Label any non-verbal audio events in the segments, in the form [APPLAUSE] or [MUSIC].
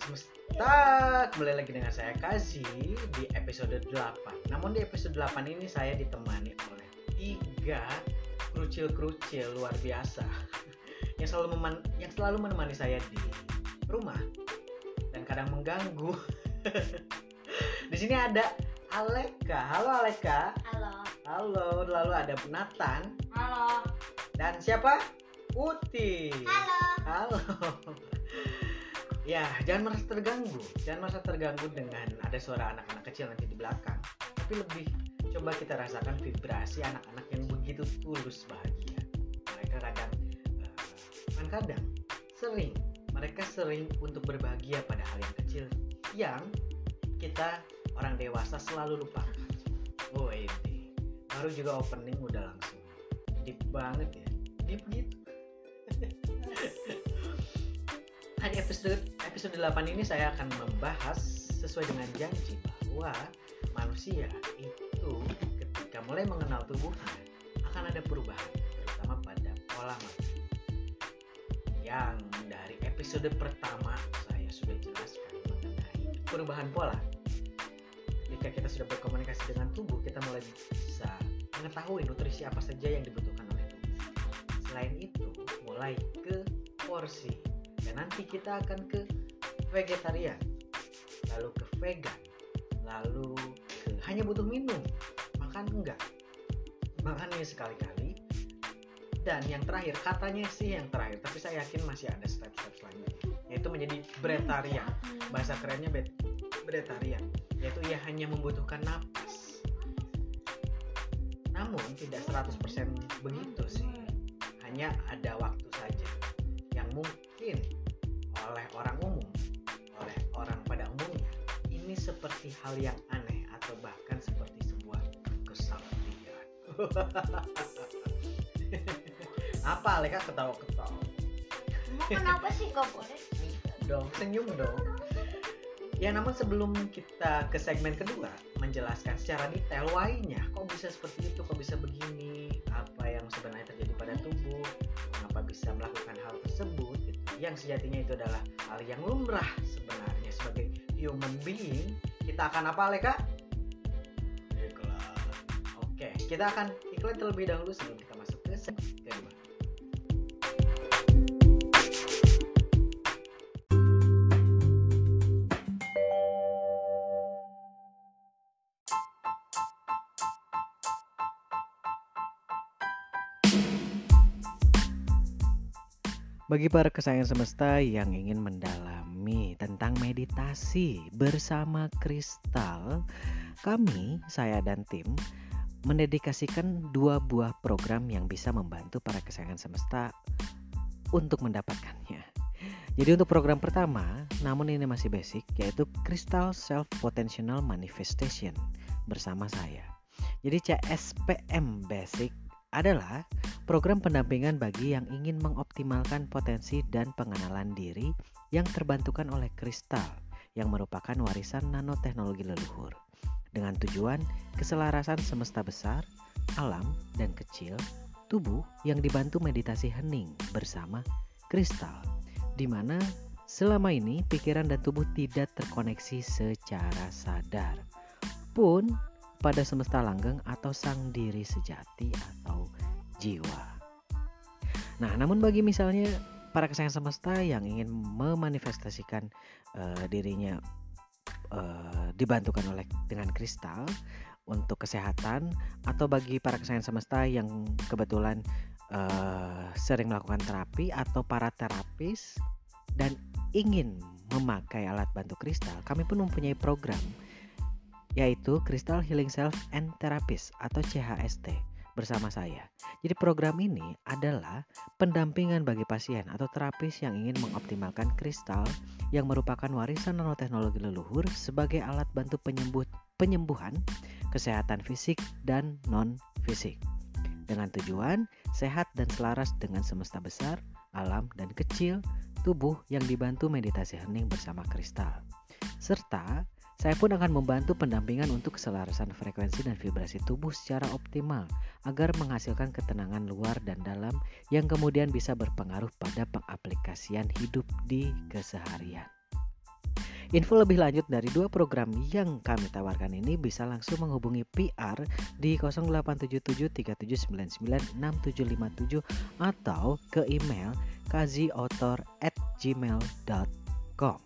semesta Kembali lagi dengan saya Kazi di episode 8 Namun di episode 8 ini saya ditemani oleh tiga krucil-krucil luar biasa [LAUGHS] Yang selalu, meman- yang selalu menemani saya di rumah Dan kadang mengganggu [LAUGHS] Di sini ada Aleka Halo Aleka Halo. Halo, lalu ada Nathan Halo. Dan siapa? Uti Halo. Halo. [LAUGHS] Ya, jangan merasa terganggu. Jangan merasa terganggu dengan ada suara anak-anak kecil nanti di belakang. Tapi lebih coba kita rasakan vibrasi anak-anak yang begitu tulus bahagia. Mereka kadang, eh, bukan kadang, sering. Mereka sering untuk berbahagia pada hal yang kecil yang kita orang dewasa selalu lupakan. Oh ini, baru juga opening udah langsung deep banget ya. Deep gitu. [LAUGHS] Episode episode 8 ini saya akan membahas sesuai dengan janji bahwa manusia itu ketika mulai mengenal tubuhnya akan ada perubahan terutama pada pola makan. Yang dari episode pertama saya sudah jelaskan mengenai perubahan pola. Jika kita sudah berkomunikasi dengan tubuh, kita mulai bisa mengetahui nutrisi apa saja yang dibutuhkan oleh tubuh. Selain itu, mulai ke porsi dan nanti kita akan ke vegetarian. Lalu ke vegan. Lalu ke hanya butuh minum. Makan enggak? Makannya sekali-kali. Dan yang terakhir katanya sih yang terakhir tapi saya yakin masih ada step-step selanjutnya. Yaitu menjadi breatharian bahasa kerennya bet- breatharian yaitu ia hanya membutuhkan napas. Namun tidak 100% begitu sih. Hanya ada waktu saja. Yang mungkin oleh orang umum oleh orang pada umumnya. Ini seperti hal yang aneh atau bahkan seperti sebuah kesaktian [LAUGHS] apa Leka ketawa-ketawa. Kenapa sih? Gak boleh? dong senyum dong. Ya namun sebelum kita ke segmen kedua menjelaskan secara detail why-nya kok bisa seperti itu? Kok bisa begini? Apa yang sebenarnya terjadi pada tubuh? Mengapa bisa melakukan hal. Yang sejatinya itu adalah hal yang lumrah sebenarnya. Sebagai human being kita akan apa Leka? iklan oke kita akan iklan terlebih dahulu sebelum kita masuk ke segmen kedua Bagi para kesayangan semesta yang ingin mendalami tentang meditasi bersama kristal, kami, saya dan tim, mendedikasikan dua buah program yang bisa membantu para kesayangan semesta untuk mendapatkannya. Jadi untuk program pertama, namun ini masih basic, yaitu Crystal Self Potential Manifestation bersama saya. Jadi CSPM Basic adalah program pendampingan bagi yang ingin mengoptimalkan potensi dan pengenalan diri yang terbantukan oleh kristal yang merupakan warisan nanoteknologi leluhur dengan tujuan keselarasan semesta besar, alam dan kecil, tubuh yang dibantu meditasi hening bersama kristal di mana selama ini pikiran dan tubuh tidak terkoneksi secara sadar. Pun pada semesta langgeng atau sang diri sejati atau jiwa. Nah, namun bagi misalnya para kesayangan semesta yang ingin memanifestasikan eh, dirinya eh, dibantukan oleh dengan kristal untuk kesehatan atau bagi para kesayangan semesta yang kebetulan eh, sering melakukan terapi atau para terapis dan ingin memakai alat bantu kristal, kami pun mempunyai program yaitu Crystal Healing Self and Therapist atau CHST bersama saya. Jadi program ini adalah pendampingan bagi pasien atau terapis yang ingin mengoptimalkan kristal yang merupakan warisan nanoteknologi leluhur sebagai alat bantu penyembuh, penyembuhan kesehatan fisik dan non fisik. Dengan tujuan sehat dan selaras dengan semesta besar, alam dan kecil, tubuh yang dibantu meditasi hening bersama kristal. Serta Saya pun akan membantu pendampingan untuk keselarasan frekuensi dan vibrasi tubuh secara optimal agar menghasilkan ketenangan luar dan dalam yang kemudian bisa berpengaruh pada pengaplikasian hidup di keseharian. Info lebih lanjut dari dua program yang kami tawarkan ini bisa langsung menghubungi PR di 087737996757 atau ke email kaziotor@gmail.com.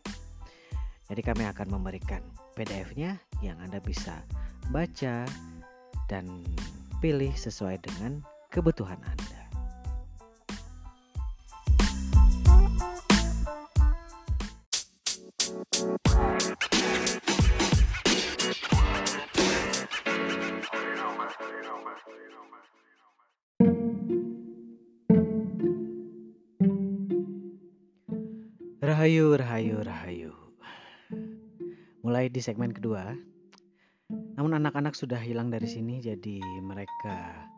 Jadi kami akan memberikan PDF-nya yang Anda bisa baca dan pilih sesuai dengan kebutuhan Anda. Rahayu, rahayu, rahayu. Mulai di segmen kedua. Namun anak-anak sudah hilang dari sini jadi mereka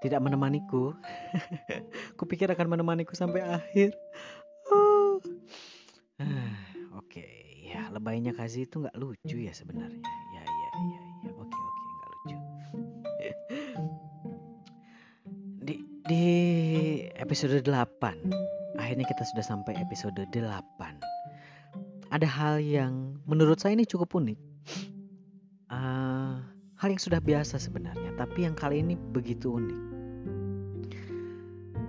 tidak menemaniku. [LAUGHS] Kupikir akan menemaniku sampai akhir. Oh. [SIGHS] Oke, ya lebaynya kasih itu nggak lucu ya sebenarnya. Ya, ya, ya, ya. Oke, oke, nggak lucu. [LAUGHS] di di episode 8 akhirnya kita sudah sampai episode 8 ada hal yang menurut saya ini cukup unik. Uh, hal yang sudah biasa sebenarnya, tapi yang kali ini begitu unik.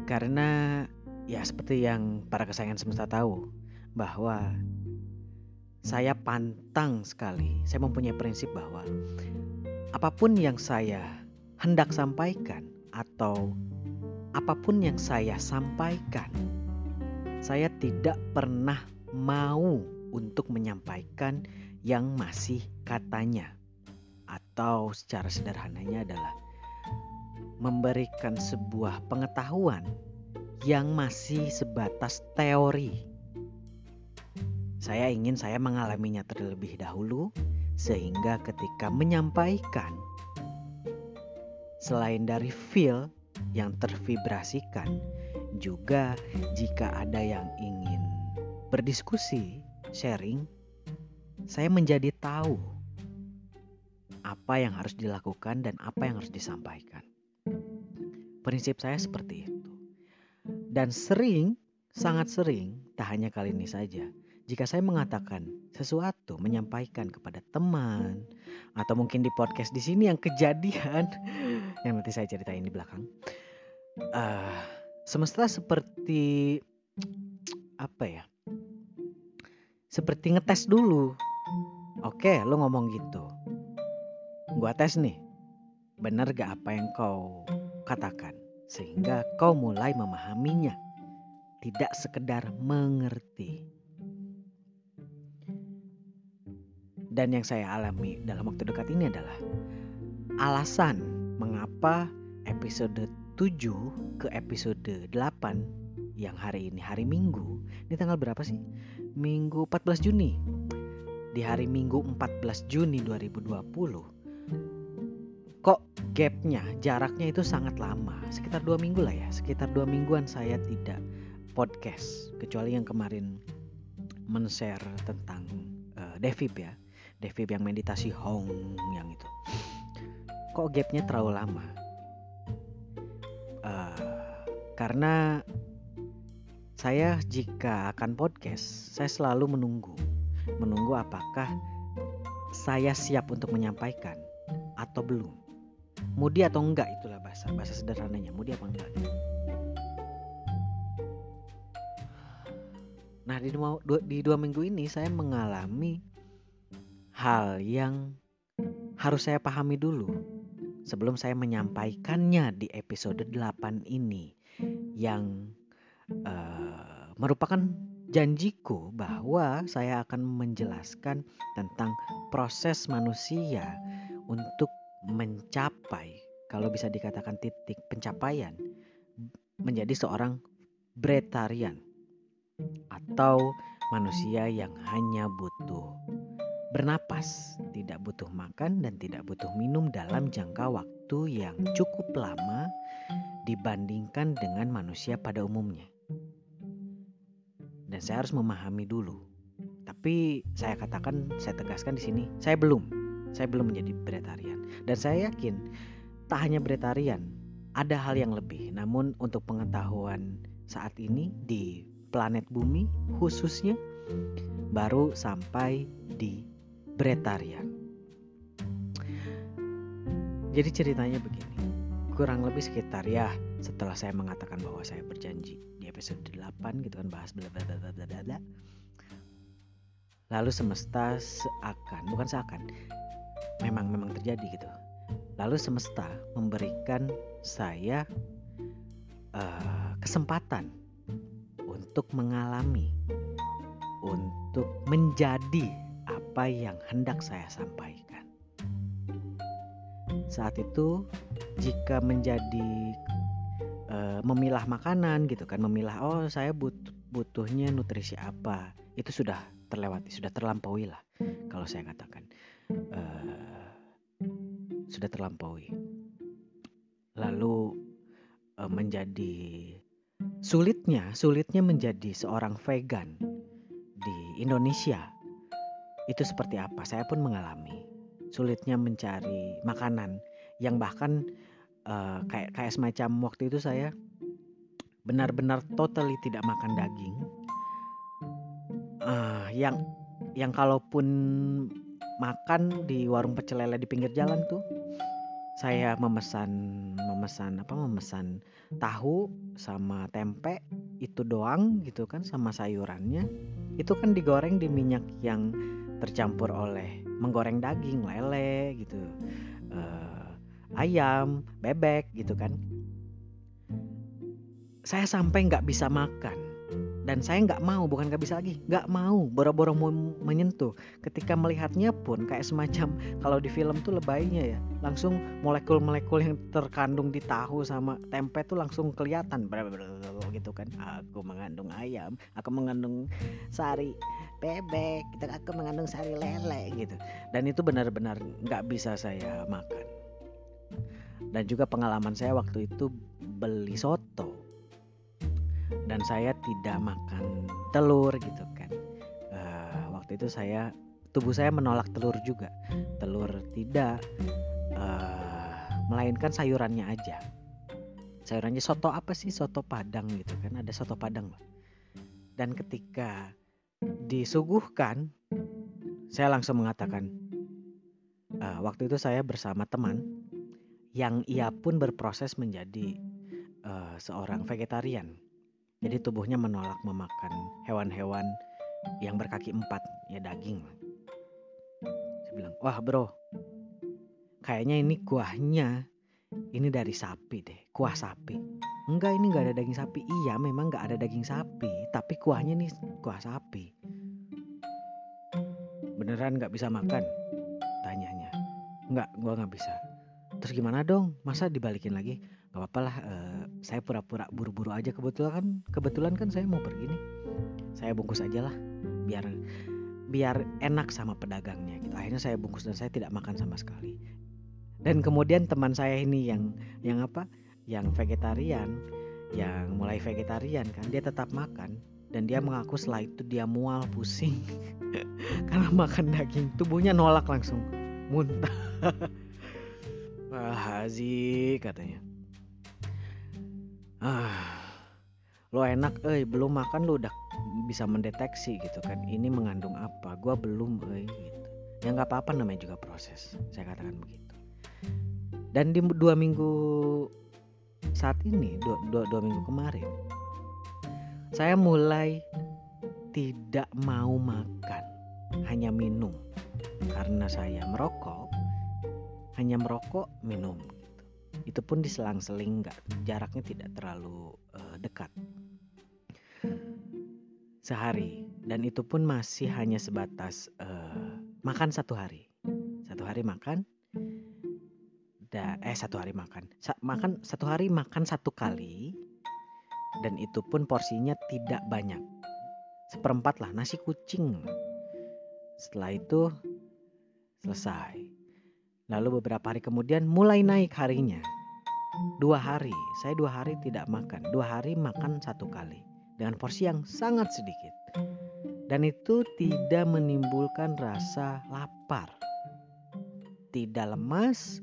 Karena ya seperti yang para kesayangan semesta tahu bahwa saya pantang sekali. Saya mempunyai prinsip bahwa apa pun yang saya hendak sampaikan atau apa pun yang saya sampaikan, saya tidak pernah mau untuk menyampaikan yang masih katanya, atau secara sederhananya adalah memberikan sebuah pengetahuan yang masih sebatas teori. Saya ingin saya mengalaminya terlebih dahulu, sehingga ketika menyampaikan, selain dari feel yang tervibrasikan, juga jika ada yang ingin berdiskusi sharing, saya menjadi tahu apa yang harus dilakukan dan apa yang harus disampaikan. Prinsip saya seperti itu. Dan sering, sangat sering, tak hanya kali ini saja, jika saya mengatakan sesuatu, menyampaikan kepada teman, atau mungkin di podcast di sini yang kejadian, [LAUGHS] yang nanti saya ceritain di belakang, uh, semesta seperti apa ya? Seperti ngetes dulu. Oke, lo ngomong gitu. Gua tes nih. Benar gak apa yang kau katakan? Sehingga kau mulai memahaminya. Tidak sekedar mengerti. Dan yang saya alami dalam waktu dekat ini adalah alasan mengapa episode 7 ke episode 8 yang hari ini hari Minggu. Ini tanggal berapa sih? Minggu 14 Juni. Di hari Minggu 14 Juni 2020 kok gapnya, jaraknya itu sangat lama, sekitar dua minggu lah ya, sekitar dua mingguan saya tidak podcast, kecuali yang kemarin men-share tentang uh, Devip ya, Devip yang meditasi Hong yang itu. Kok gapnya terlalu lama? Uh, karena saya jika akan podcast, saya selalu menunggu. Menunggu apakah saya siap untuk menyampaikan atau belum. Mudi atau enggak itulah bahasa bahasa sederhananya, mudi apa enggak. Nah, di dua, di dua minggu ini saya mengalami hal yang harus saya pahami dulu sebelum saya menyampaikannya di episode 8 ini yang uh, merupakan janjiku bahwa saya akan menjelaskan tentang proses manusia untuk mencapai kalau bisa dikatakan titik pencapaian menjadi seorang bretarian atau manusia yang hanya butuh bernapas, tidak butuh makan dan tidak butuh minum dalam jangka waktu yang cukup lama dibandingkan dengan manusia pada umumnya dan saya harus memahami dulu Tapi saya katakan, saya tegaskan di sini, saya belum, saya belum menjadi bretarian. Dan saya yakin tak hanya bretarian, ada hal yang lebih. Namun untuk pengetahuan saat ini di planet bumi khususnya baru sampai di bretarian. Jadi ceritanya begini, kurang lebih sekitar ya setelah saya mengatakan bahwa saya berjanji episode 8 gitu kan bahas bla bla bla bla bla. Lalu semesta seakan, bukan seakan, memang memang terjadi gitu. Lalu semesta memberikan saya uh, kesempatan untuk mengalami, untuk menjadi apa yang hendak saya sampaikan. Saat itu jika menjadi uh, memilah makanan gitu kan, memilah oh saya butuh butuhnya nutrisi apa, itu sudah terlewati, sudah terlampaui lah kalau saya katakan. Uh, sudah terlampaui. Lalu uh, menjadi sulitnya, sulitnya menjadi seorang vegan di Indonesia. Itu seperti apa? Saya pun mengalami sulitnya mencari makanan yang bahkan uh, kayak kayak semacam waktu itu saya benar-benar totally tidak makan daging. Uh, yang yang kalaupun makan di warung pecel lele di pinggir jalan tuh saya memesan memesan apa memesan tahu sama tempe itu doang gitu kan sama sayurannya. Itu kan digoreng di minyak yang tercampur oleh menggoreng daging lele gitu ayam bebek gitu kan. Saya sampai nggak bisa makan. Dan saya nggak mau bukan nggak bisa lagi nggak mau boro-boro mau menyentuh. Ketika melihatnya pun kayak semacam kalau di film tuh lebaynya ya langsung molekul-molekul yang terkandung di tahu sama tempe tuh langsung kelihatan. Gitu kan. Aku mengandung ayam aku mengandung sari bebek gitu aku mengandung sari lele gitu. Dan itu benar-benar nggak bisa saya makan dan juga pengalaman saya waktu itu beli soto. Dan saya tidak makan telur gitu kan. Uh, waktu itu saya tubuh saya menolak telur juga. Telur tidak uh, melainkan sayurannya aja. Sayurannya soto apa sih? Soto padang gitu kan ada soto padang lah. Dan ketika disuguhkan saya langsung mengatakan uh, waktu itu saya bersama teman yang ia pun berproses menjadi uh, seorang vegetarian jadi tubuhnya menolak memakan hewan-hewan yang berkaki empat, ya daging. Saya bilang, wah bro, kayaknya ini kuahnya ini dari sapi deh, kuah sapi. Enggak, ini enggak ada daging sapi. Iya, memang enggak ada daging sapi, tapi kuahnya nih kuah sapi. Beneran enggak bisa makan? Tanyanya. Enggak, gua enggak bisa. Terus gimana dong? Masa dibalikin lagi? Gak apa-apa lah uh, saya pura-pura buru-buru aja kebetulan kan kebetulan kan saya mau pergi nih. Saya bungkus aja lah biar biar enak sama pedagangnya gitu. Akhirnya saya bungkus dan saya tidak makan sama sekali. Dan kemudian teman saya ini yang yang apa? Yang vegetarian yang mulai vegetarian kan dia tetap makan. Dan dia mengaku setelah itu dia mual pusing. [LAUGHS] Karena makan daging tubuhnya nolak langsung muntah [LAUGHS] Wah, Hazi katanya. Ah lo enak eh belum makan lo udah bisa mendeteksi gitu kan. Ini mengandung apa? Gua belum eh gitu. Ya nggak apa-apa namanya juga proses. Saya katakan begitu. Dan di dua minggu saat ini dua, dua, dua minggu kemarin saya mulai tidak mau makan. Hanya minum. Karena saya merokok hanya merokok minum itu pun diselang-seling nggak jaraknya tidak terlalu uh, dekat. Sehari dan itu pun masih hanya sebatas uh, makan satu hari. Satu hari makan da eh satu hari makan. Sa makan satu hari makan satu kali dan itu pun porsinya tidak banyak. Seperempat lah nasi kucing. Setelah itu selesai Lalu beberapa hari kemudian mulai naik harinya. Dua hari, saya dua hari tidak makan. Dua hari makan satu kali. Dengan porsi yang sangat sedikit. dan itu tidak menimbulkan rasa lapar. Tidak lemas,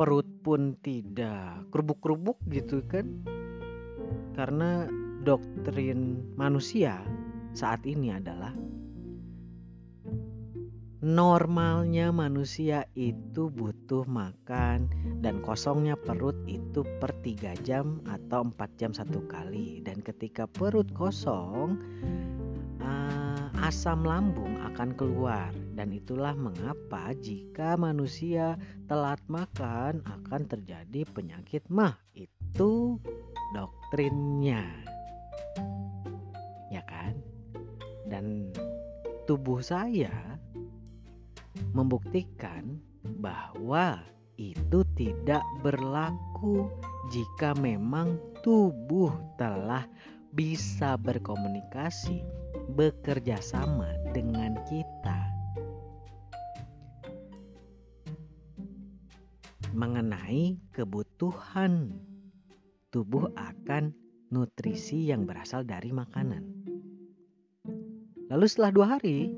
perut pun tidak kerubuk-kerubuk gitu kan. Karena doktrin manusia saat ini adalah normalnya manusia itu butuh makan dan kosongnya perut itu per 3 jam atau 4 jam satu kali. Dan ketika perut kosong uh, asam lambung akan keluar. Dan itulah mengapa jika manusia telat makan akan terjadi penyakit. Mah itu doktrinnya. Ya kan? Dan tubuh saya membuktikan bahwa itu tidak berlaku jika memang tubuh telah bisa berkomunikasi, bekerja sama dengan kita. Mengenai kebutuhan tubuh akan nutrisi yang berasal dari makanan. Lalu setelah dua hari,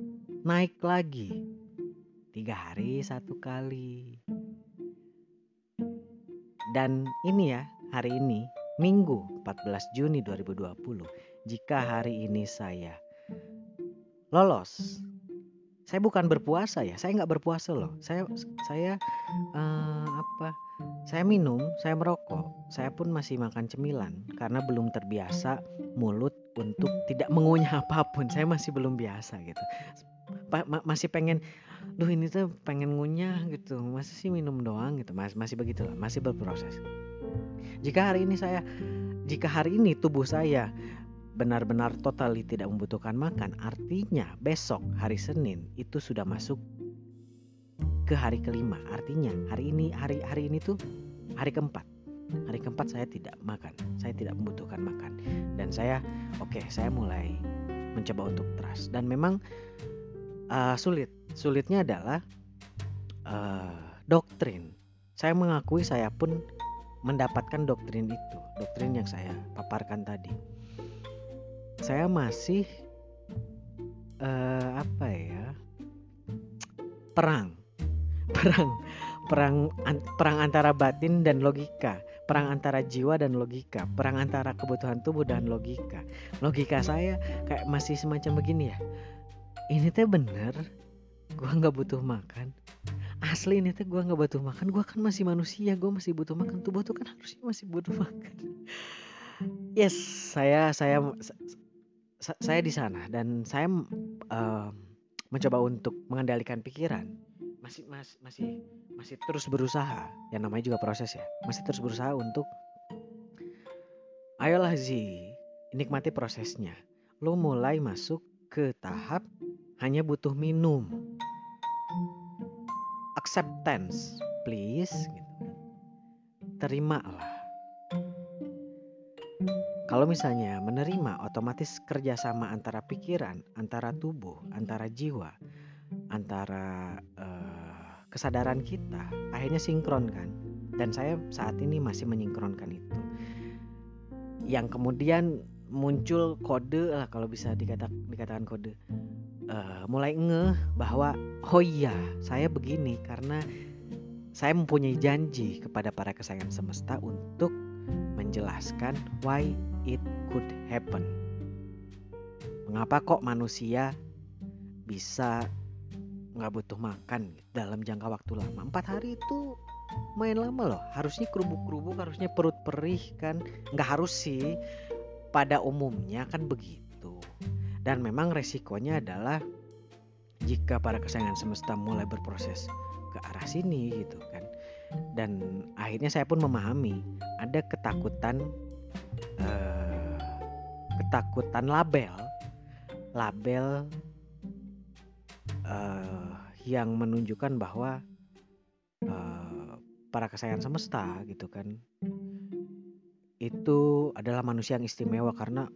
naik lagi tiga hari satu kali. Dan ini ya hari ini Minggu 14 Juni 2020 jika hari ini saya lolos saya bukan berpuasa ya saya nggak berpuasa loh. Saya saya uh, apa saya minum saya merokok saya pun masih makan cemilan karena belum terbiasa mulut untuk tidak mengunyah [LAUGHS] apa pun. Saya masih belum biasa gitu masih pengen duh ini tuh pengen ngunyah gitu. Masih sih minum doang? gitu. Masih masih begitulah masih berproses. Jika hari ini saya jika hari ini tubuh saya benar-benar totali tidak membutuhkan makan artinya besok hari Senin itu sudah masuk ke hari kelima. Artinya hari ini hari hari ini tuh hari keempat. Hari keempat saya tidak makan saya tidak membutuhkan makan. Dan saya oke okay, saya mulai mencoba untuk trust dan memang uh, sulit. Sulitnya adalah uh, doktrin. Saya mengakui saya pun mendapatkan doktrin itu, doktrin yang saya paparkan tadi. Saya masih uh, apa ya? Perang, perang, perang, an, perang antara batin dan logika perang antara jiwa dan logika, perang antara kebutuhan tubuh dan logika. Logika saya kayak masih semacam begini ya ini teh bener gue nggak butuh makan. Asli ini teh gue nggak butuh makan gue kan masih manusia gue masih butuh makan. Tubuh tuh kan harusnya masih butuh makan. Yes saya saya saya di sana dan saya uh, mencoba untuk mengendalikan pikiran. Masih masih masih masih terus berusaha. Ya namanya juga proses ya. Masih terus berusaha untuk ayolah Zi nikmati prosesnya. Lo mulai masuk ke tahap hanya butuh minum. Acceptance, please. Gitu. Terimalah. Kalau misalnya menerima otomatis kerjasama antara pikiran, antara tubuh, antara jiwa, antara uh, kesadaran kita akhirnya sinkron kan. Dan saya saat ini masih menyinkronkan itu. Yang kemudian muncul kode lah kalau bisa dikata, dikatakan kode uh, mulai ngeh bahwa oh iya saya begini karena saya mempunyai janji kepada para kesayangan semesta untuk menjelaskan why it could happen. Mengapa kok manusia bisa nggak butuh makan dalam jangka waktu lama? Empat hari itu main lama loh. Harusnya kerubuk-kerubuk, harusnya perut perih kan? Nggak harus sih. Pada umumnya kan begitu. Dan memang resikonya adalah jika para kesayangan semesta mulai berproses ke arah sini gitu kan. Dan akhirnya saya pun memahami ada ketakutan eh, ketakutan label label eh, yang menunjukkan bahwa eh, para kesayangan semesta gitu kan itu adalah manusia yang istimewa karena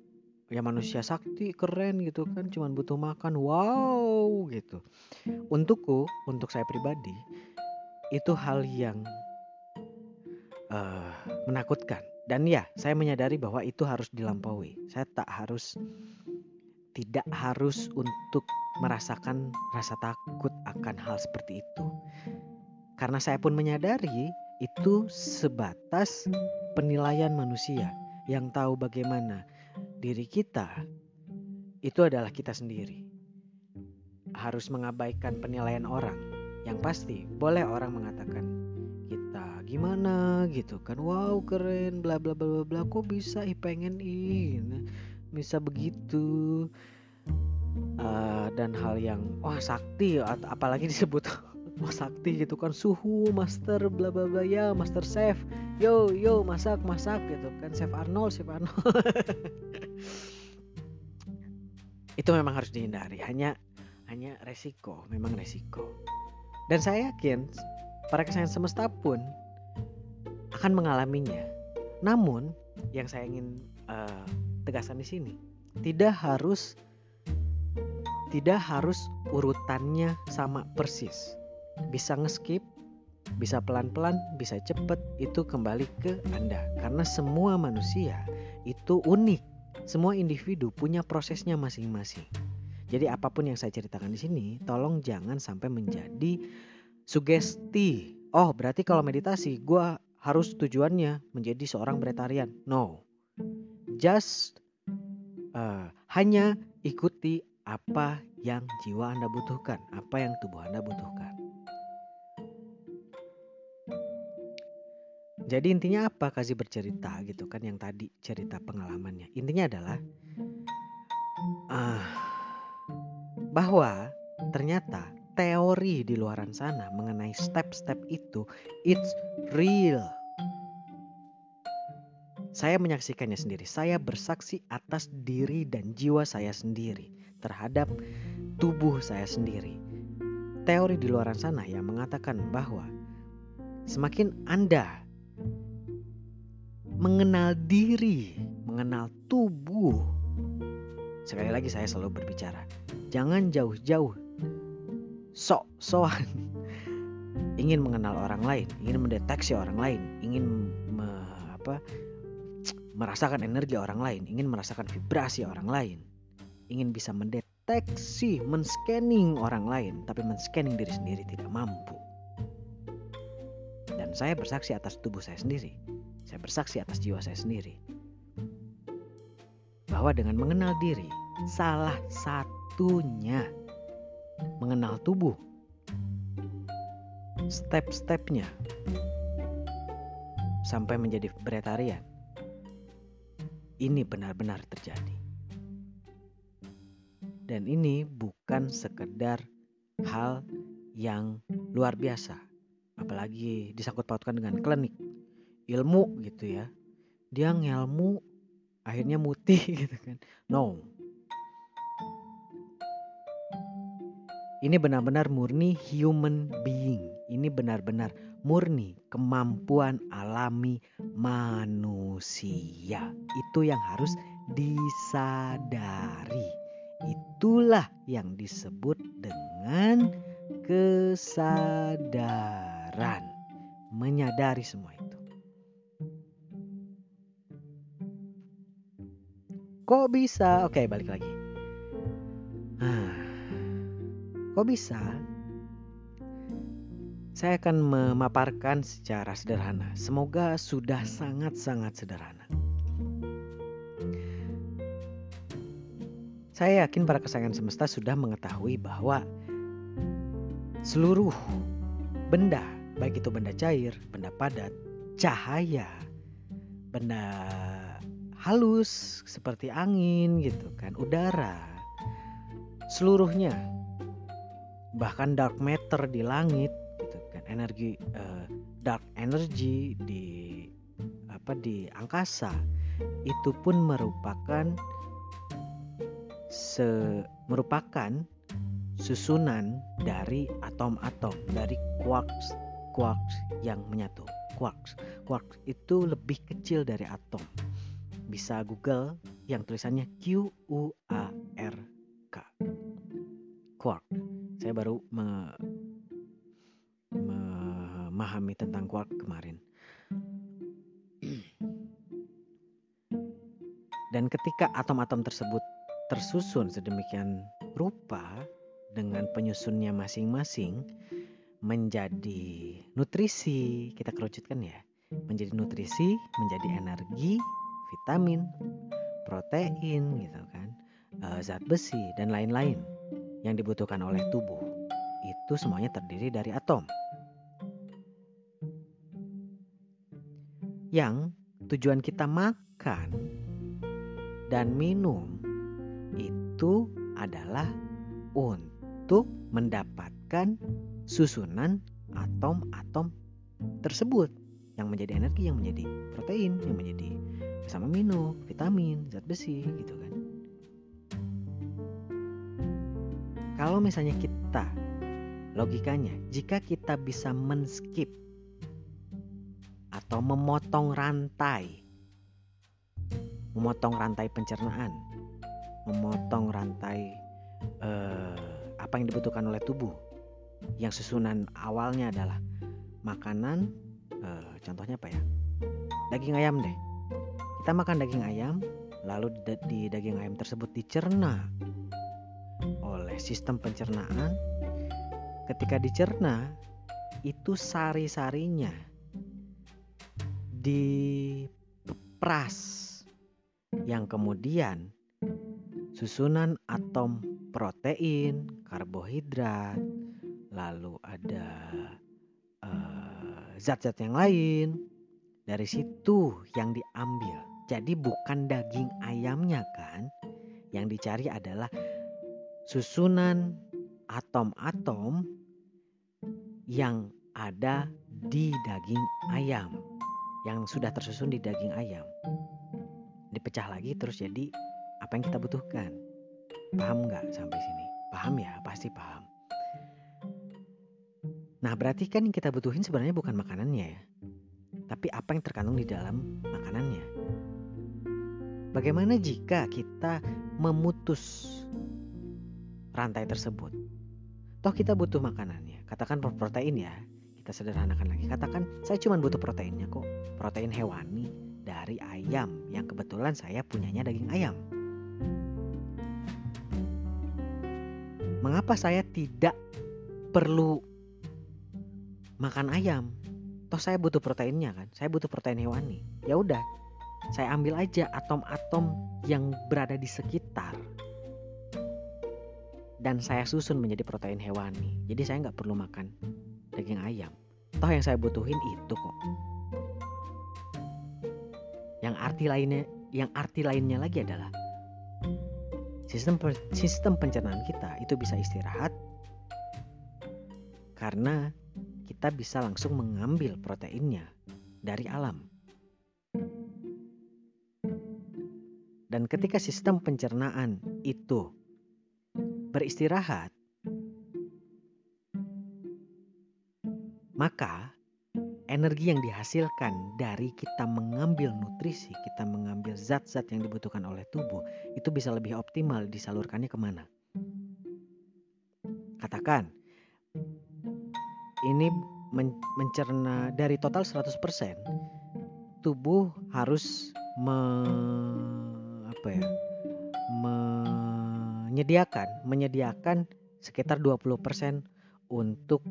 ya manusia sakti keren gitu kan cuman butuh makan. Wow gitu. Untukku untuk saya pribadi itu hal yang uh, menakutkan. Dan ya saya menyadari bahwa itu harus dilampaui. Saya tak harus tidak harus untuk merasakan rasa takut akan hal seperti itu. Karena saya pun menyadari itu sebatas penilaian manusia yang tahu bagaimana diri kita itu adalah kita sendiri. Harus mengabaikan penilaian orang. Yang pasti boleh orang mengatakan kita gimana gitu kan. Wow, keren bla bla bla bla kok bisa ih pengen ini bisa begitu. Uh, dan hal yang wah sakti apalagi [LAUGHS] disebut wah sakti gitu kan. Suhu master bla bla bla. Ya master chef. Yo yo masak masak gitu kan. Chef Arnold chef Arnold. [LAUGHS] Itu memang harus dihindari. Hanya hanya resiko. Memang resiko. Dan saya yakin para kesayangan semesta pun akan mengalaminya. Namun yang saya ingin uh, tegaskan di sini tidak harus tidak harus urutannya sama persis bisa ngeskip, bisa pelan-pelan, bisa cepet, itu kembali ke Anda. Karena semua manusia itu unik. Semua individu punya prosesnya masing-masing. Jadi apa pun yang saya ceritakan di sini, tolong jangan sampai menjadi sugesti. Oh, berarti kalau meditasi, gue harus tujuannya menjadi seorang bretarian. No, just uh, hanya ikuti apa yang jiwa Anda butuhkan, apa yang tubuh Anda butuhkan. Jadi intinya apa kasih bercerita gitu kan yang tadi cerita pengalamannya. Intinya adalah uh, bahwa ternyata teori di luaran sana mengenai step-step itu it's real. Saya menyaksikannya sendiri. Saya bersaksi atas diri dan jiwa saya sendiri terhadap tubuh saya sendiri. Teori di luaran sana yang mengatakan bahwa semakin Anda mengenal diri, mengenal tubuh. Sekali lagi saya selalu berbicara, jangan jauh-jauh sok-sokan [LAUGHS] ingin mengenal orang lain, ingin mendeteksi orang lain, ingin me, apa, merasakan energi orang lain, ingin merasakan vibrasi orang lain, ingin bisa mendeteksi, men-scanning orang lain, tapi men-scanning diri sendiri tidak mampu. Dan saya bersaksi atas tubuh saya sendiri saya bersaksi atas jiwa saya sendiri bahwa dengan mengenal diri, salah satunya mengenal tubuh, step-stepnya sampai menjadi bretarian. Ini benar-benar terjadi. Dan ini bukan sekedar hal yang luar biasa, apalagi disangkut pautkan dengan klinik ilmu gitu ya. Dia ngelmu akhirnya mutih [LAUGHS] gitu kan. No. Ini benar-benar murni human being. Ini benar-benar murni kemampuan alami manusia. Itu yang harus disadari. Itulah yang disebut dengan kesadaran. Menyadari semua Kok bisa? Oke, balik lagi. Ah, kok bisa? Saya akan memaparkan secara sederhana. Semoga sudah sangat-sangat sederhana. Saya yakin para kesayangan semesta sudah mengetahui bahwa seluruh benda, baik itu benda cair, benda padat, cahaya, benda halus seperti angin gitu kan, udara. Seluruhnya. Bahkan dark matter di langit gitu kan, energi uh, dark energy di apa di angkasa itu pun merupakan se merupakan susunan dari atom-atom dari quarks quarks yang menyatu quarks. Quarks itu lebih kecil dari atom bisa Google yang tulisannya Q U A R K. Quark. Saya baru me, memahami tentang quark kemarin. Dan ketika atom-atom tersebut tersusun sedemikian rupa dengan penyusunnya masing-masing menjadi nutrisi kita kerucutkan ya menjadi nutrisi menjadi energi vitamin protein gitu kan eh, zat besi dan lain-lain yang dibutuhkan oleh tubuh. Itu semuanya terdiri dari atom. Yang tujuan kita makan dan minum itu adalah untuk mendapatkan susunan atom-atom tersebut yang menjadi energi, yang menjadi protein, yang menjadi sama amino, vitamin, zat besi gitu kan. Kalau misalnya kita logikanya, jika kita bisa men-skip atau memotong rantai memotong rantai pencernaan, memotong rantai eh, apa yang dibutuhkan oleh tubuh. Yang susunan awalnya adalah makanan, eh, contohnya apa ya? Daging ayam deh. Kita makan daging ayam, lalu di, daging ayam tersebut dicerna oleh sistem pencernaan. Ketika dicerna, itu sari-sarinya diperas yang kemudian susunan atom protein, karbohidrat, lalu ada eh, zat-zat uh, yang lain dari situ yang diambil. Jadi bukan daging ayamnya kan, yang dicari adalah susunan atom-atom yang ada di daging ayam, yang sudah tersusun di daging ayam dipecah lagi terus jadi apa yang kita butuhkan. Paham nggak sampai sini? Paham ya? Pasti paham. Nah berarti kan yang kita butuhin sebenarnya bukan makanannya ya. Tapi apa yang terkandung di dalam makanannya. Bagaimana jika kita memutus rantai tersebut? Toh kita butuh makanannya. Katakan protein ya. Kita sederhanakan lagi. Katakan saya cuma butuh proteinnya kok. Protein hewani dari ayam yang kebetulan saya punyanya daging ayam. Mengapa saya tidak perlu makan ayam? Toh saya butuh proteinnya kan, saya butuh protein hewani. Ya udah, saya ambil aja atom-atom yang berada di sekitar dan saya susun menjadi protein hewani. Jadi saya nggak perlu makan daging ayam. Toh yang saya butuhin itu kok. Yang arti lainnya yang arti lainnya lagi adalah sistem sistem pencernaan kita itu bisa istirahat karena kita bisa langsung mengambil proteinnya dari alam. Dan ketika sistem pencernaan itu beristirahat, maka energi yang dihasilkan dari kita mengambil nutrisi, kita mengambil zat-zat yang dibutuhkan oleh tubuh, itu bisa lebih optimal disalurkannya ke mana. Katakan, ini mencerna dari total 100%, tubuh harus me, apa ya, menyediakan, menyediakan sekitar 20% untuk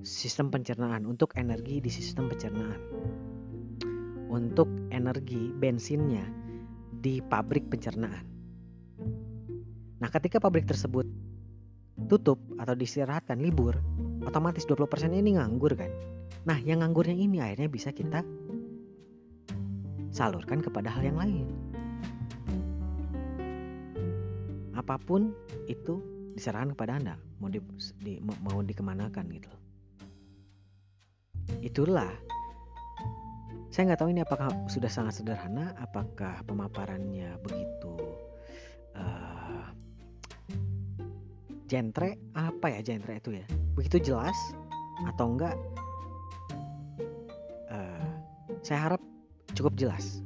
sistem pencernaan, untuk energi di sistem pencernaan. Untuk energi bensinnya di pabrik pencernaan. Nah, ketika pabrik tersebut tutup atau diistirahatkan libur, otomatis 20% ini nganggur kan. Nah, yang nganggurnya ini akhirnya bisa kita salurkan kepada hal yang lain. Apa pun itu diserahkan kepada Anda, mau di, di mau dikemanakan gitu. Itulah. Saya nggak tahu ini apakah sudah sangat sederhana apakah pemaparannya begitu uh, gentre apa ya gentre itu ya? Begitu jelas atau enggak? Uh, saya harap cukup jelas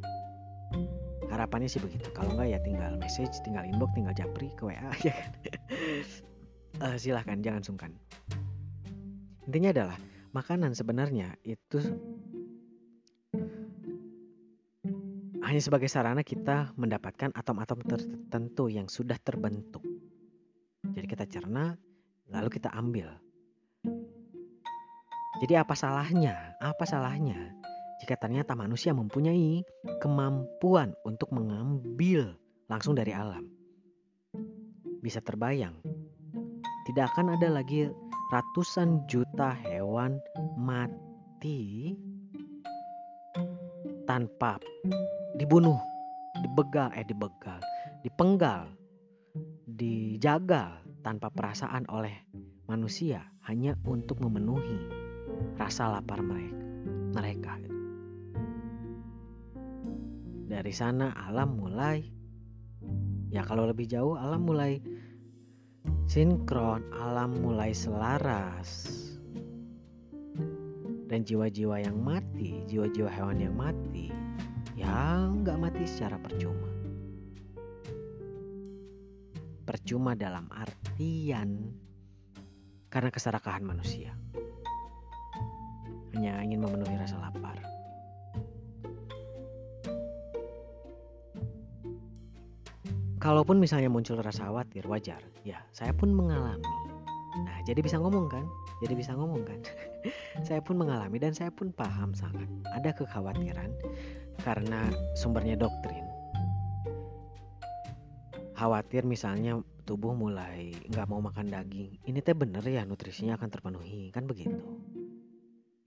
harapannya sih begitu kalau enggak ya tinggal message tinggal inbox tinggal japri ke WA [LAUGHS] ya kan uh, silahkan jangan sungkan intinya adalah makanan sebenarnya itu hanya sebagai sarana kita mendapatkan atom-atom tertentu yang sudah terbentuk. Jadi kita cerna, lalu kita ambil. Jadi apa salahnya? Apa salahnya jika ternyata manusia mempunyai kemampuan untuk mengambil langsung dari alam? Bisa terbayang, tidak akan ada lagi ratusan juta hewan mati tanpa dibunuh, dibegal, eh dibegal, dipenggal, dijagal tanpa perasaan oleh manusia hanya untuk memenuhi rasa lapar mereka. mereka. Dari sana alam mulai ya kalau lebih jauh alam mulai sinkron, alam mulai selaras. Dan jiwa-jiwa yang mati, jiwa-jiwa hewan yang mati yang nggak mati secara percuma. Percuma dalam artian karena keserakahan manusia. Hanya ingin memenuhi rasa lapar. Kalaupun misalnya muncul rasa khawatir, wajar. Ya, saya pun mengalami. Nah, jadi bisa ngomong kan? Jadi bisa ngomong kan? [LAUGHS] saya pun mengalami dan saya pun paham sangat. Ada kekhawatiran karena sumbernya doktrin. Khawatir misalnya tubuh mulai nggak mau makan daging. Ini teh bener ya nutrisinya akan terpenuhi kan begitu.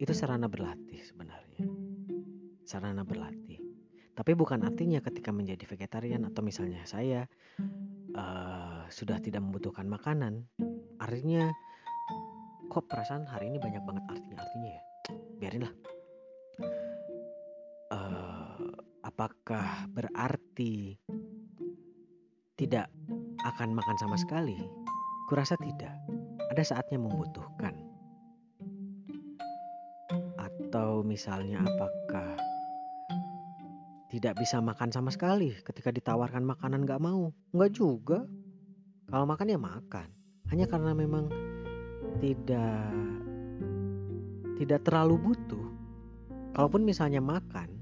Itu sarana berlatih sebenarnya. Sarana berlatih. Tapi bukan artinya ketika menjadi vegetarian atau misalnya saya uh, sudah tidak membutuhkan makanan, artinya kok perasaan hari ini banyak banget artinya artinya ya. Biarinlah apakah berarti tidak akan makan sama sekali? Kurasa tidak. Ada saatnya membutuhkan. Atau misalnya apakah tidak bisa makan sama sekali ketika ditawarkan makanan gak mau? Enggak juga. Kalau makan ya makan. Hanya karena memang tidak tidak terlalu butuh. Kalaupun misalnya makan,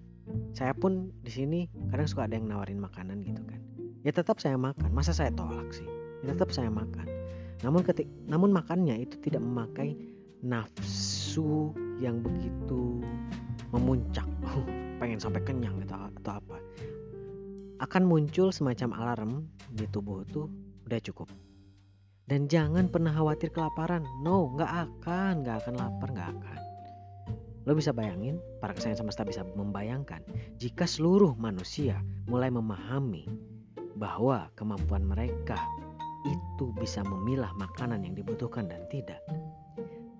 saya pun di sini kadang suka ada yang nawarin makanan gitu kan ya tetap saya makan masa saya tolak sih ya tetap saya makan namun ketik namun makannya itu tidak memakai nafsu yang begitu memuncak pengen sampai kenyang gitu atau apa. Akan muncul semacam alarm di tubuh tuh udah cukup. Dan jangan pernah khawatir kelaparan. No nggak akan nggak akan lapar nggak akan. Lo bisa bayangin, para kesayangan semesta bisa membayangkan jika seluruh manusia mulai memahami bahwa kemampuan mereka itu bisa memilah makanan yang dibutuhkan dan tidak.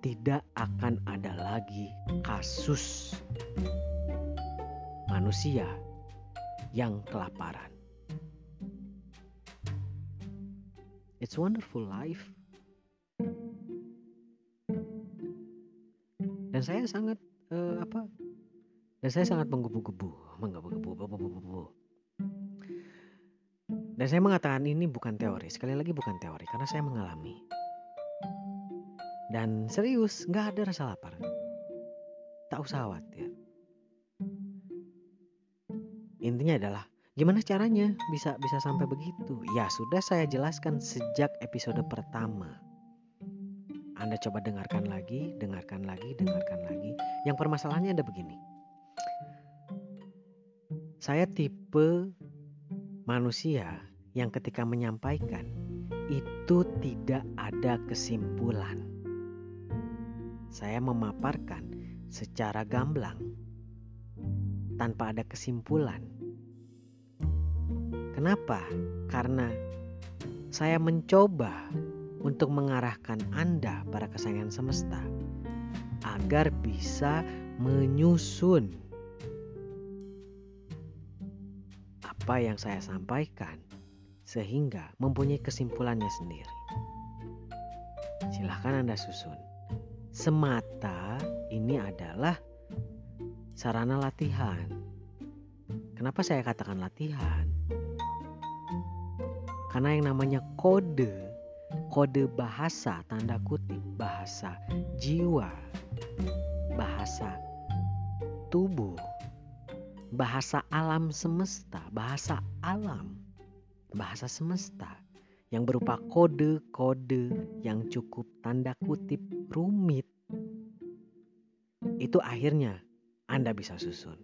Tidak akan ada lagi kasus manusia yang kelaparan. It's wonderful life. Dan saya sangat uh, apa? Dan saya sangat menggebu-gebu menggebu-gebu. Dan saya mengatakan ini bukan teori sekali lagi bukan teori karena saya mengalami. Dan serius nggak ada rasa lapar. Tak usah khawatir intinya adalah gimana caranya bisa bisa sampai begitu ya sudah saya jelaskan sejak episode pertama anda coba dengarkan lagi, dengarkan lagi, dengarkan lagi. Yang permasalahannya ada begini. Saya tipe manusia yang ketika menyampaikan itu tidak ada kesimpulan. Saya memaparkan secara gamblang tanpa ada kesimpulan. Kenapa? Karena saya mencoba untuk mengarahkan Anda para kesayangan semesta agar bisa menyusun apa yang saya sampaikan sehingga mempunyai kesimpulannya sendiri. Silahkan Anda susun. Semata ini adalah sarana latihan. Kenapa saya katakan latihan? Karena yang namanya kode kode bahasa tanda kutip bahasa jiwa bahasa tubuh bahasa alam semesta, bahasa alam, bahasa semesta yang berupa kode-kode yang cukup tanda kutip rumit. Itu akhirnya Anda bisa susun.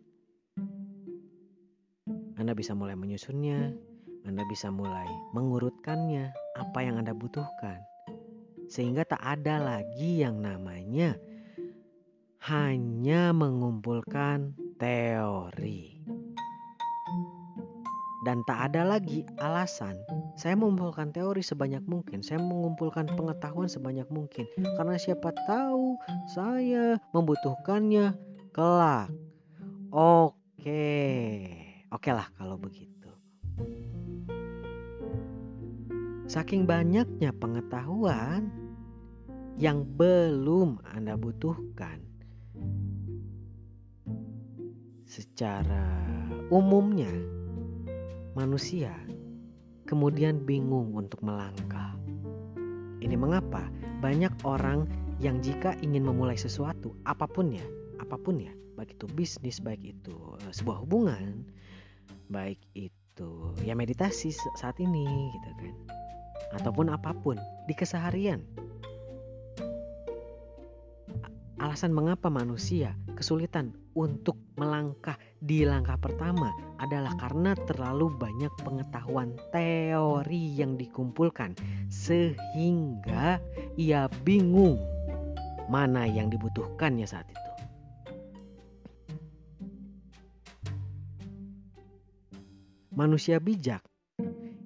Anda bisa mulai menyusunnya, Anda bisa mulai mengurutkannya, apa yang Anda butuhkan. Sehingga tak ada lagi yang namanya hanya mengumpulkan teori. Dan tak ada lagi alasan saya mengumpulkan teori sebanyak mungkin, saya mengumpulkan pengetahuan sebanyak mungkin karena siapa tahu saya membutuhkannya kelak. Oke. Oke lah kalau begitu. Saking banyaknya pengetahuan yang belum Anda butuhkan, secara umumnya manusia kemudian bingung untuk melangkah. Ini mengapa banyak orang yang jika ingin memulai sesuatu, apa pun ya, apa pun ya, baik itu bisnis, baik itu eh, sebuah hubungan, baik itu ya meditasi saat ini gitu kan, ataupun apa pun di keseharian. Alasan mengapa manusia kesulitan untuk melangkah di langkah pertama adalah karena terlalu banyak pengetahuan teori yang dikumpulkan, sehingga ia bingung mana yang dibutuhkannya saat itu. Manusia bijak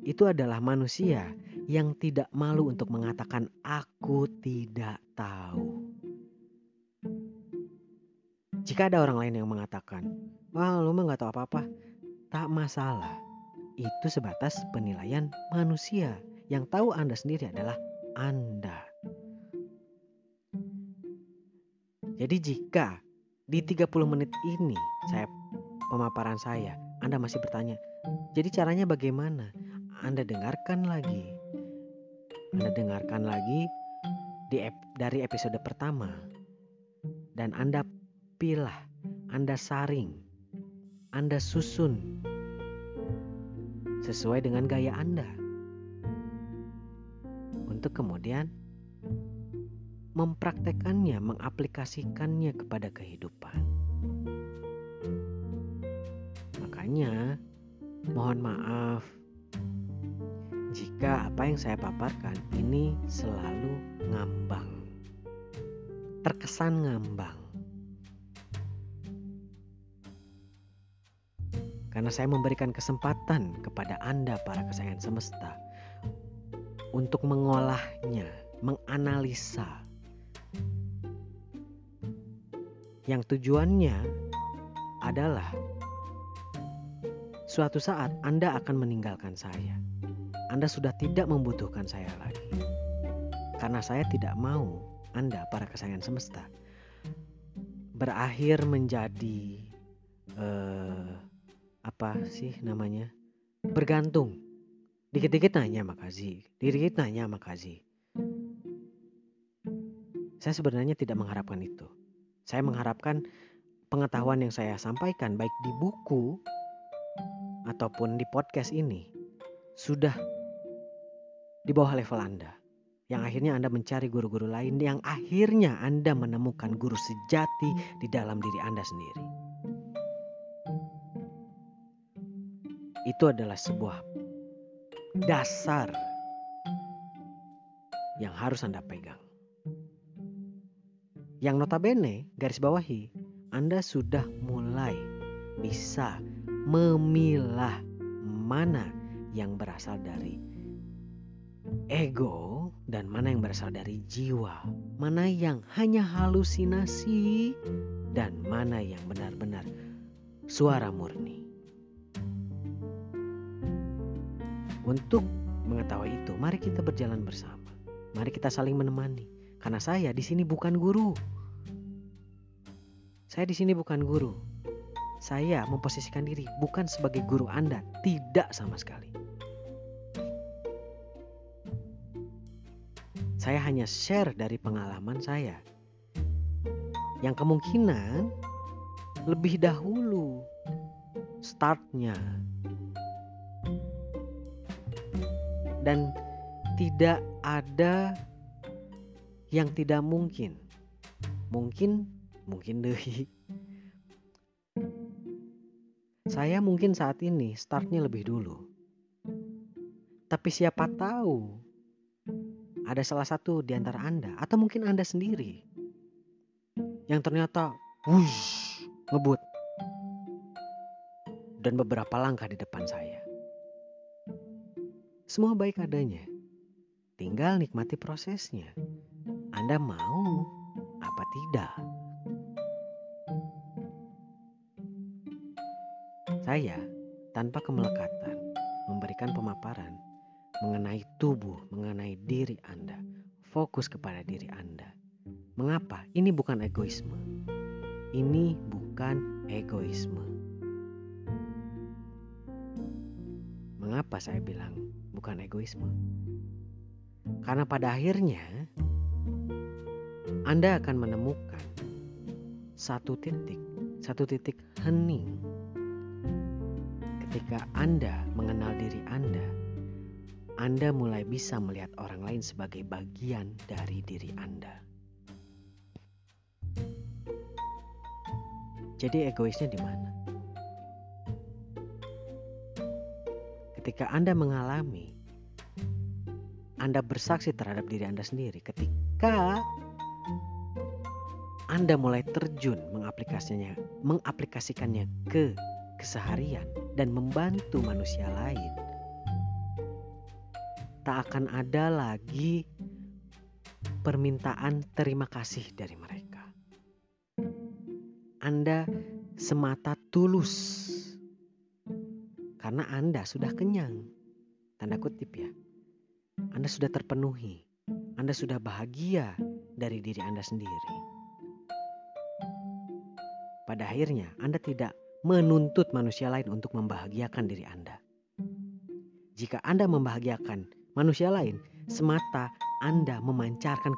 itu adalah manusia yang tidak malu untuk mengatakan, "Aku tidak tahu." Jika ada orang lain yang mengatakan, wah lu mah gak tahu apa-apa, tak masalah. Itu sebatas penilaian manusia. Yang tahu Anda sendiri adalah Anda. Jadi jika di 30 menit ini saya pemaparan saya, Anda masih bertanya, jadi caranya bagaimana? Anda dengarkan lagi. Anda dengarkan lagi di ep, dari episode pertama dan Anda pilah, Anda saring, Anda susun sesuai dengan gaya Anda. Untuk kemudian mempraktekannya, mengaplikasikannya kepada kehidupan. Makanya, mohon maaf jika apa yang saya paparkan ini selalu ngambang, terkesan ngambang. Karena saya memberikan kesempatan kepada Anda para kesayangan semesta untuk mengolahnya, menganalisa. Yang tujuannya adalah suatu saat Anda akan meninggalkan saya. Anda sudah tidak membutuhkan saya lagi. Karena saya tidak mau Anda para kesayangan semesta berakhir menjadi uh, apa sih namanya bergantung. Dikit-dikit nanya makasih dikit-dikit nanya makasih saya sebenarnya tidak mengharapkan itu. Saya mengharapkan pengetahuan yang saya sampaikan baik di buku ataupun di podcast ini sudah di bawah level Anda yang akhirnya Anda mencari guru-guru lain yang akhirnya Anda menemukan guru sejati di dalam diri Anda sendiri. itu adalah sebuah dasar yang harus Anda pegang. Yang notabene garis bawahi, Anda sudah mulai bisa memilah mana yang berasal dari ego dan mana yang berasal dari jiwa, mana yang hanya halusinasi dan mana yang benar-benar suara murni. Untuk mengetahui itu, mari kita berjalan bersama. Mari kita saling menemani. Karena saya di sini bukan guru. Saya di sini bukan guru. Saya memposisikan diri bukan sebagai guru Anda, tidak sama sekali. Saya hanya share dari pengalaman saya. Yang kemungkinan lebih dahulu startnya. Dan tidak ada yang tidak mungkin. Mungkin, mungkin deh. Saya mungkin saat ini startnya lebih dulu. Tapi siapa tahu ada salah satu di antara Anda atau mungkin Anda sendiri yang ternyata wush, ngebut dan beberapa langkah di depan saya. Semua baik adanya. Tinggal nikmati prosesnya. Anda mau apa tidak? Saya tanpa kemelekatan memberikan pemaparan mengenai tubuh, mengenai diri Anda. Fokus kepada diri Anda. Mengapa? Ini bukan egoisme. Ini bukan egoisme. Mengapa saya bilang bukan egoisme? Karena pada akhirnya Anda akan menemukan satu titik, satu titik hening ketika Anda mengenal diri Anda anda mulai bisa melihat orang lain sebagai bagian dari diri Anda. Jadi egoisnya di mana? Ketika Anda mengalami Anda bersaksi terhadap diri Anda sendiri ketika Anda mulai terjun mengaplikasikannya, mengaplikasikannya ke keseharian dan membantu manusia lain tak akan ada lagi permintaan terima kasih dari mereka. Anda semata tulus karena Anda sudah kenyang. Tanda kutip ya. Anda sudah terpenuhi. Anda sudah bahagia dari diri Anda sendiri. Pada akhirnya, Anda tidak menuntut manusia lain untuk membahagiakan diri Anda. Jika Anda membahagiakan manusia lain semata Anda memancarkan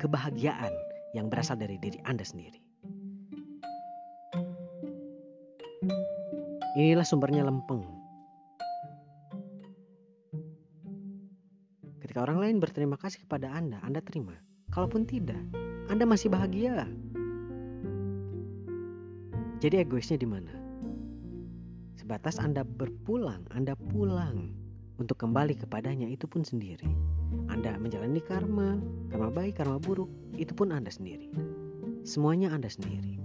kebahagiaan yang berasal dari diri Anda sendiri. Inilah sumbernya lempeng. Ketika orang lain berterima kasih kepada Anda, Anda terima. Kalaupun tidak, Anda masih bahagia. Jadi egoisnya di mana? Sebatas Anda berpulang, Anda pulang untuk kembali kepadanya itu pun sendiri. Anda menjalani karma, karma baik, karma buruk, itu pun Anda sendiri. Semuanya Anda sendiri.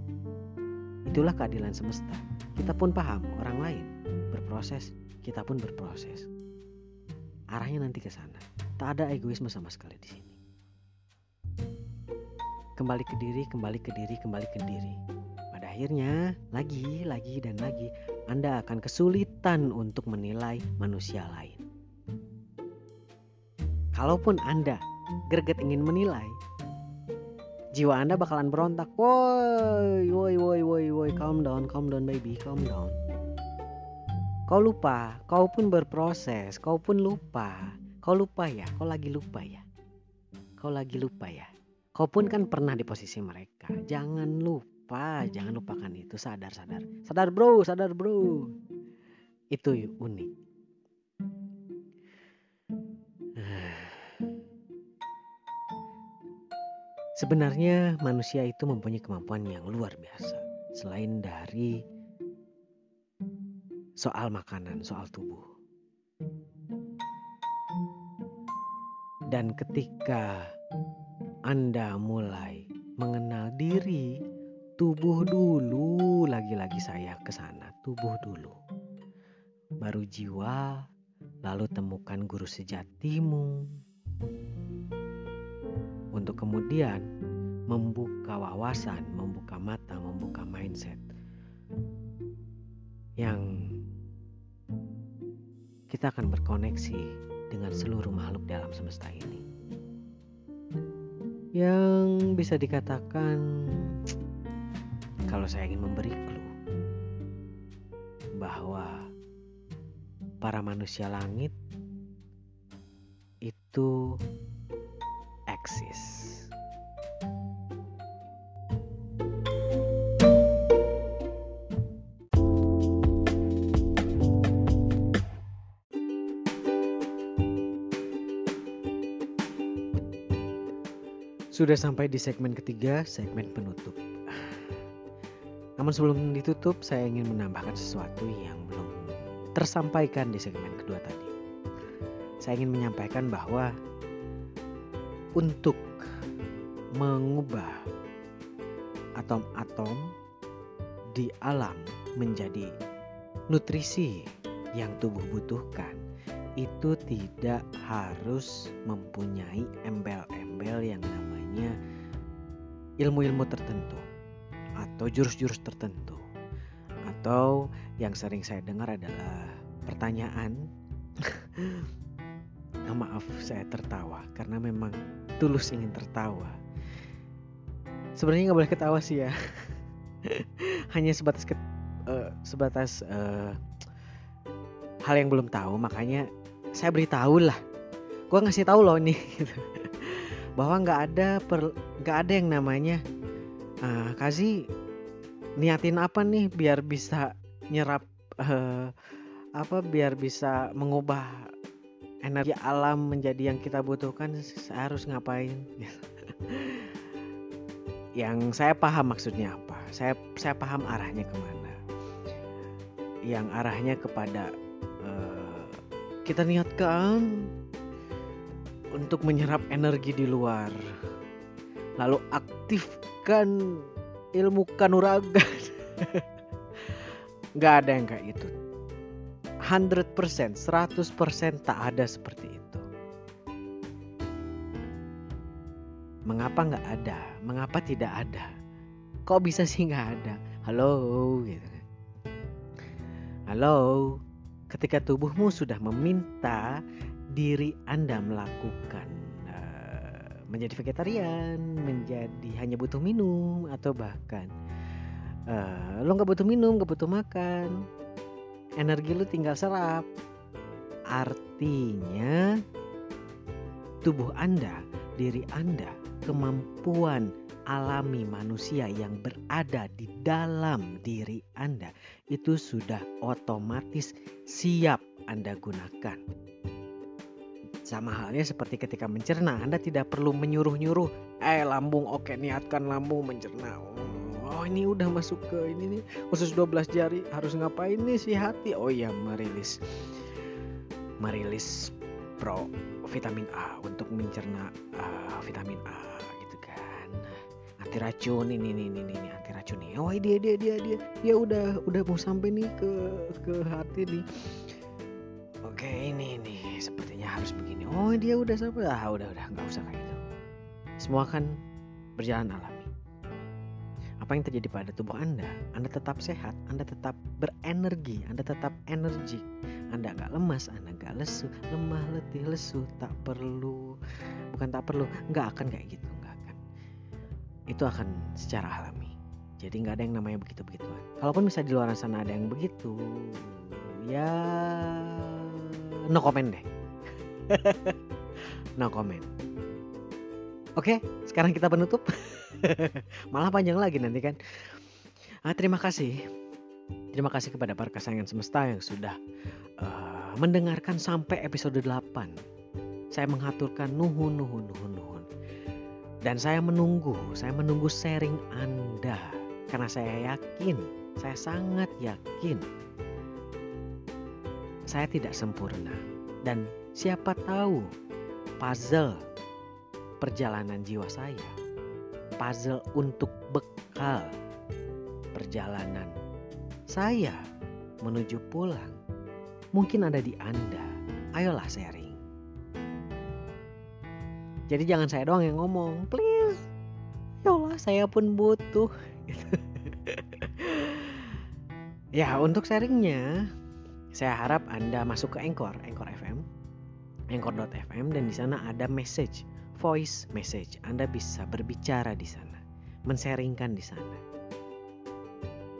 Itulah keadilan semesta. Kita pun paham orang lain berproses, kita pun berproses. Arahnya nanti ke sana. Tak ada egoisme sama sekali di sini. Kembali ke diri, kembali ke diri, kembali ke diri. Pada akhirnya, lagi, lagi, dan lagi, Anda akan kesulitan untuk menilai manusia lain. Kalaupun Anda greget ingin menilai, jiwa Anda bakalan berontak. Woi, woi, woi, woi, woi, calm down, calm down baby, calm down. Kau lupa, kau pun berproses, kau pun lupa. Kau lupa ya, kau lagi lupa ya. Kau lagi lupa ya. Kau pun kan pernah di posisi mereka. Jangan lupa, jangan lupakan itu. Sadar, sadar. Sadar bro, sadar bro. Itu unik. Sebenarnya manusia itu mempunyai kemampuan yang luar biasa. Selain dari soal makanan, soal tubuh. Dan ketika Anda mulai mengenal diri, tubuh dulu, lagi-lagi saya ke sana, tubuh dulu. Baru jiwa, lalu temukan guru sejatimu, untuk kemudian membuka wawasan, membuka mata, membuka mindset yang kita akan berkoneksi dengan seluruh makhluk dalam semesta ini. Yang bisa dikatakan kalau saya ingin memberi clue bahwa para manusia langit itu Sudah sampai di segmen ketiga, segmen penutup. Namun sebelum ditutup, saya ingin menambahkan sesuatu yang belum tersampaikan di segmen kedua tadi. Saya ingin menyampaikan bahwa untuk mengubah atom-atom di alam menjadi nutrisi yang tubuh butuhkan itu tidak harus mempunyai embel-embel yang namanya ilmu-ilmu tertentu atau jurus-jurus tertentu. Atau yang sering saya dengar adalah pertanyaan. [LAUGHS] Nah, maaf saya tertawa karena memang tulus ingin tertawa. Sebenarnya nggak boleh ketawa sih ya. [LAUGHS] Hanya sebatas ke, uh, sebatas uh, hal yang belum tahu. Makanya saya beritahu lah gue ngasih tahu loh nih [LAUGHS] gitu. Bahwa nggak ada nggak ada yang namanya uh, kasih niatin apa nih biar bisa nyerap uh, apa biar bisa mengubah energi alam menjadi yang kita butuhkan harus ngapain? [LAUGHS] Yang saya paham maksudnya apa? Saya saya paham arahnya ke mana. Yang arahnya kepada kita niatkan untuk menyerap energi di luar. Lalu aktifkan ilmu kanuragan. [LAUGHS] Gak ada yang kayak itu. 100%, 100% tak ada seperti itu. Mengapa nggak ada? Mengapa tidak ada? Kok bisa sih nggak ada? Halo, gitu. Kan. Halo, ketika tubuhmu sudah meminta diri Anda melakukan uh, menjadi vegetarian, menjadi hanya butuh minum atau bahkan uh, lo nggak butuh minum, nggak butuh makan, energi lu tinggal serap. Artinya tubuh Anda, diri Anda, kemampuan alami manusia yang berada di dalam diri Anda itu sudah otomatis siap Anda gunakan. Sama halnya seperti ketika mencerna, Anda tidak perlu menyuruh-nyuruh, eh lambung oke niatkan lambung mencerna. Oh ini udah masuk ke ini nih, khusus 12 jari harus ngapain nih si hati? Oh iya merilis. Merilis pro vitamin A untuk mencerna uh, vitamin A anti racun ini ini ini ini anti racun. Nih oh dia dia dia dia. Dia udah udah mau sampai nih ke ke hati nih oke ini nih sepertinya harus begini. Oh dia udah sampai. Ah udah udah nggak usah kayak gitu. Semua kan berjalan alami. Apa yang terjadi pada tubuh anda? Anda tetap sehat anda tetap berenergi anda tetap energi. Anda nggak lemas anda nggak lesu lemah letih lesu tak perlu bukan tak perlu nggak akan kayak gitu itu akan secara alami. Jadi nggak ada yang namanya begitu-begituan. Kalaupun bisa di luar sana ada yang begitu, ya no comment deh. no comment. Oke, sekarang kita penutup. [LAUGHS] Malah panjang lagi nanti kan. Ah, terima kasih. Terima kasih kepada para kesayangan semesta yang sudah uh, mendengarkan sampai episode 8. Saya mengaturkan nuhun nuhun nuhun nuhun. Dan saya menunggu, saya menunggu sharing Anda karena saya yakin, saya sangat yakin saya tidak sempurna dan siapa tahu puzzle perjalanan jiwa saya, puzzle untuk bekal perjalanan saya menuju pulang mungkin ada di Anda. Ayolah sharing. Jadi jangan saya doang yang ngomong, please. Ya Allah, saya pun butuh. [LAUGHS] ya, untuk sharingnya, saya harap Anda masuk ke Anchor, Anchor FM, Anchor.fm dan di sana ada message, voice message. Anda bisa berbicara di sana, mensharingkan di sana.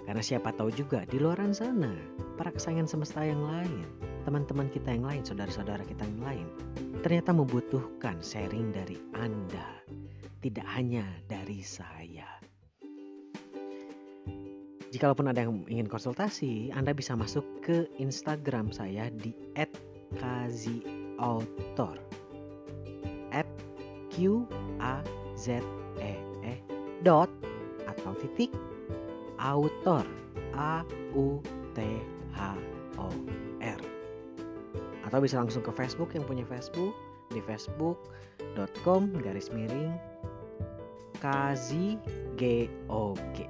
Karena siapa tahu juga di luar sana, para kesayangan semesta yang lain, teman-teman kita yang lain, saudara-saudara kita yang lain, ternyata membutuhkan sharing dari Anda, tidak hanya dari saya. Jikalau ada yang ingin konsultasi, Anda bisa masuk ke Instagram saya di @kaziautor. Q A z e e dot atau titik autor a u t h o r atau bisa langsung ke Facebook yang punya Facebook di facebook.com garis miring kazi g o g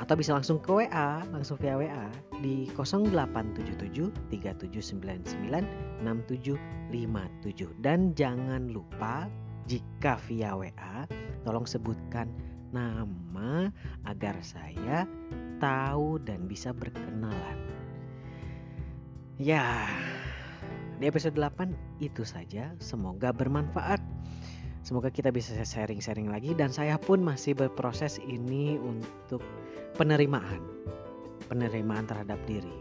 atau bisa langsung ke WA, langsung via WA di 0877 3799 6757 dan jangan lupa jika via WA tolong sebutkan nama agar saya tahu dan bisa berkenalan. Ya, di episode 8 itu saja. Semoga bermanfaat. Semoga kita bisa sharing-sharing lagi dan saya pun masih berproses ini untuk penerimaan, penerimaan terhadap diri,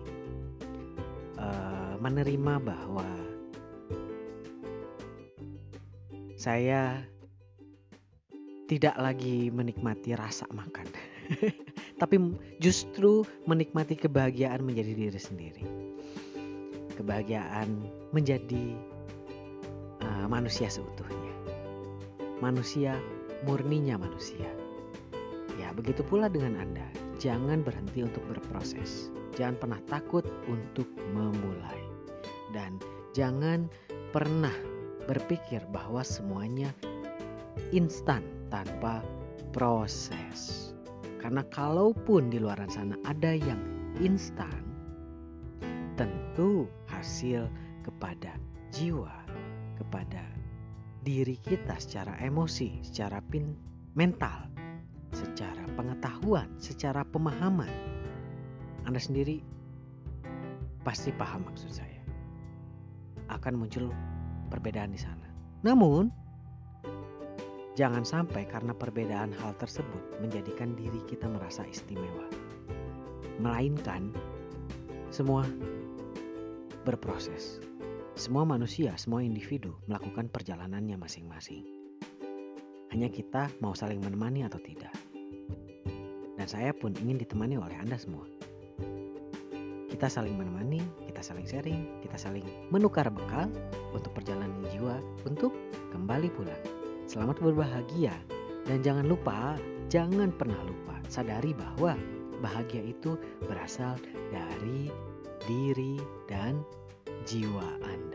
uh, menerima bahwa saya tidak lagi menikmati rasa makan, [LAUGHS] tapi justru menikmati kebahagiaan menjadi diri sendiri, kebahagiaan menjadi uh, manusia seutuhnya manusia murninya manusia. Ya, begitu pula dengan Anda. Jangan berhenti untuk berproses. Jangan pernah takut untuk memulai. Dan jangan pernah berpikir bahwa semuanya instan tanpa proses. Karena kalaupun di luar sana ada yang instan, tentu hasil kepada jiwa, kepada diri kita secara emosi, secara pin mental, secara pengetahuan, secara pemahaman. Anda sendiri pasti paham maksud saya. Akan muncul perbedaan di sana. Namun, jangan sampai karena perbedaan hal tersebut menjadikan diri kita merasa istimewa. Melainkan semua berproses semua manusia, semua individu melakukan perjalanannya masing-masing. Hanya kita mau saling menemani atau tidak. Dan saya pun ingin ditemani oleh Anda semua. Kita saling menemani, kita saling sharing, kita saling menukar bekal untuk perjalanan jiwa untuk kembali pulang. Selamat berbahagia dan jangan lupa, jangan pernah lupa sadari bahwa bahagia itu berasal dari diri dan jiwa Anda.